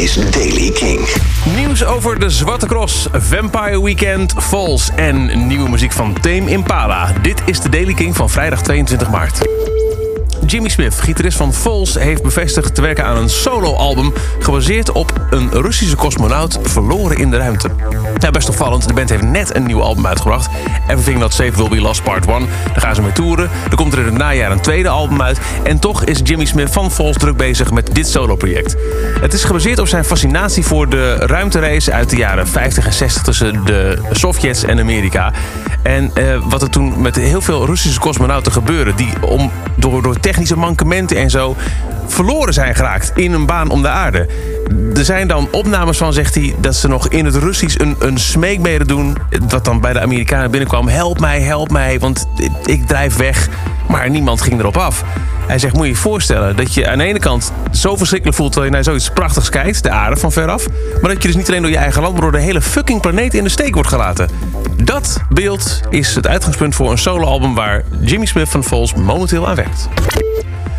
is Daily King. Nieuws over de Zwarte Cross, Vampire Weekend, Falls en nieuwe muziek van Tame Impala. Dit is de Daily King van vrijdag 22 maart. Jimmy Smith, gitarist van Falls, heeft bevestigd te werken aan een soloalbum gebaseerd op een Russische cosmonaut verloren in de ruimte. Ja, best opvallend. De band heeft net een nieuw album uitgebracht. Everything Not Safe Will Be Lost Part 1. Daar gaan ze mee toeren. Er komt er in het najaar een tweede album uit. En toch is Jimmy Smith van Falls druk bezig met dit solo-project. Het is gebaseerd op zijn fascinatie voor de ruimterace uit de jaren 50 en 60 tussen de Sovjets en Amerika. En eh, wat er toen met heel veel Russische cosmonauten gebeurde, die om, door, door technische mankementen en zo verloren zijn geraakt in een baan om de aarde. Er zijn dan opnames van, zegt hij, dat ze nog in het Russisch een, een smeekbede doen. Wat dan bij de Amerikanen binnenkwam. Help mij, help mij, want ik drijf weg. Maar niemand ging erop af. Hij zegt, moet je je voorstellen dat je aan de ene kant zo verschrikkelijk voelt... terwijl je naar zoiets prachtigs kijkt, de aarde van veraf... maar dat je dus niet alleen door je eigen land... maar door de hele fucking planeet in de steek wordt gelaten. Dat beeld is het uitgangspunt voor een soloalbum... waar Jimmy Smith van Falls momenteel aan werkt.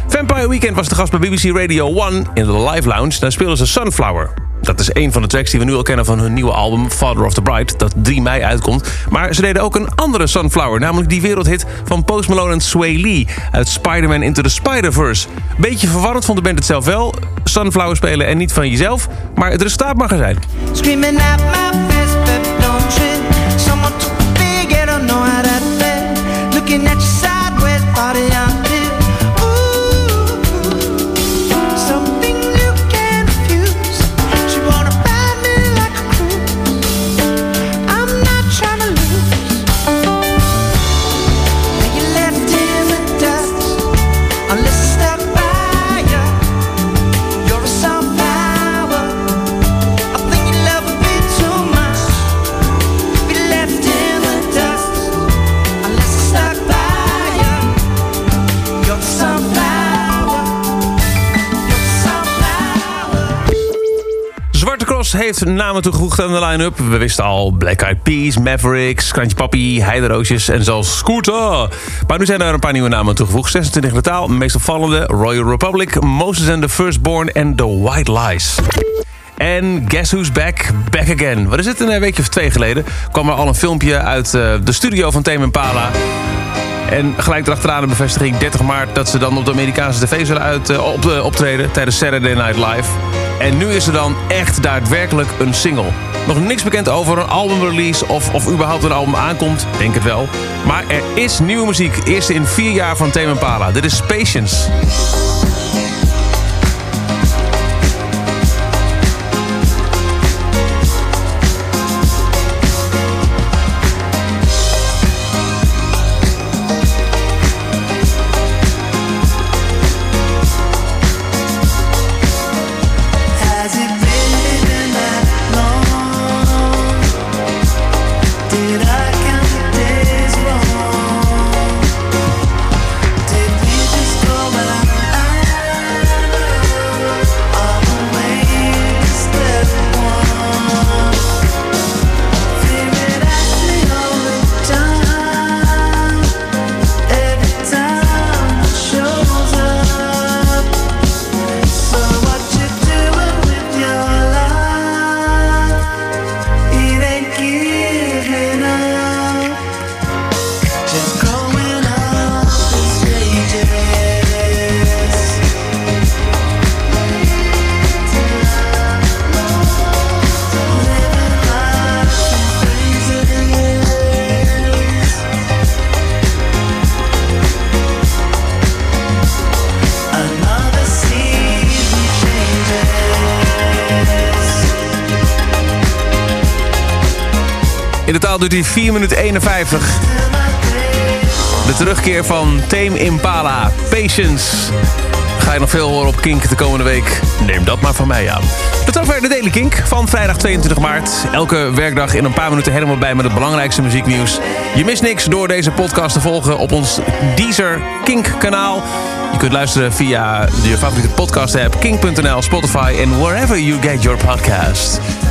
Vampire Weekend was de gast bij BBC Radio 1 in de Live Lounge. Daar speelden ze Sunflower. Dat is een van de tracks die we nu al kennen van hun nieuwe album Father of the Bride, dat 3 mei uitkomt. Maar ze deden ook een andere Sunflower, namelijk die wereldhit van Post Malone en Sway Lee uit Spider-Man Into the Spider-Verse. Beetje verwarrend vond de band het zelf wel, Sunflower spelen en niet van jezelf, maar het resultaat mag er zijn. Looking at sideways, Heeft namen toegevoegd aan de line-up. We wisten al Black Eyed Peas, Mavericks, Krantje Papi, Heideroosjes en zelfs Scooter. Maar nu zijn er een paar nieuwe namen toegevoegd. 26 in totaal, meest opvallende Royal Republic, Moses and the Firstborn en The White Lies. En Guess Who's Back? Back Again. Wat is het? Een weekje of twee geleden kwam er al een filmpje uit eh, de studio van Tame Impala. En gelijk erachteraan de bevestiging 30 maart... dat ze dan op de Amerikaanse tv zullen uit, eh, op, eh, optreden tijdens Saturday Night Live. En nu is er dan echt daadwerkelijk een single. Nog niks bekend over een albumrelease of, of überhaupt een album aankomt. Denk het wel. Maar er is nieuwe muziek. Eerste in vier jaar van Tame Impala. Dit is Patience. In totaal duurt hij 4 minuten 51. De terugkeer van Tame Impala, Patience. Ga je nog veel horen op Kink de komende week? Neem dat maar van mij aan. Tot zover de Daily Kink van vrijdag 22 maart. Elke werkdag in een paar minuten helemaal bij met het belangrijkste muzieknieuws. Je mist niks door deze podcast te volgen op ons Deezer Kink kanaal. Je kunt luisteren via je favoriete podcast app, kink.nl, Spotify en wherever you get your podcast.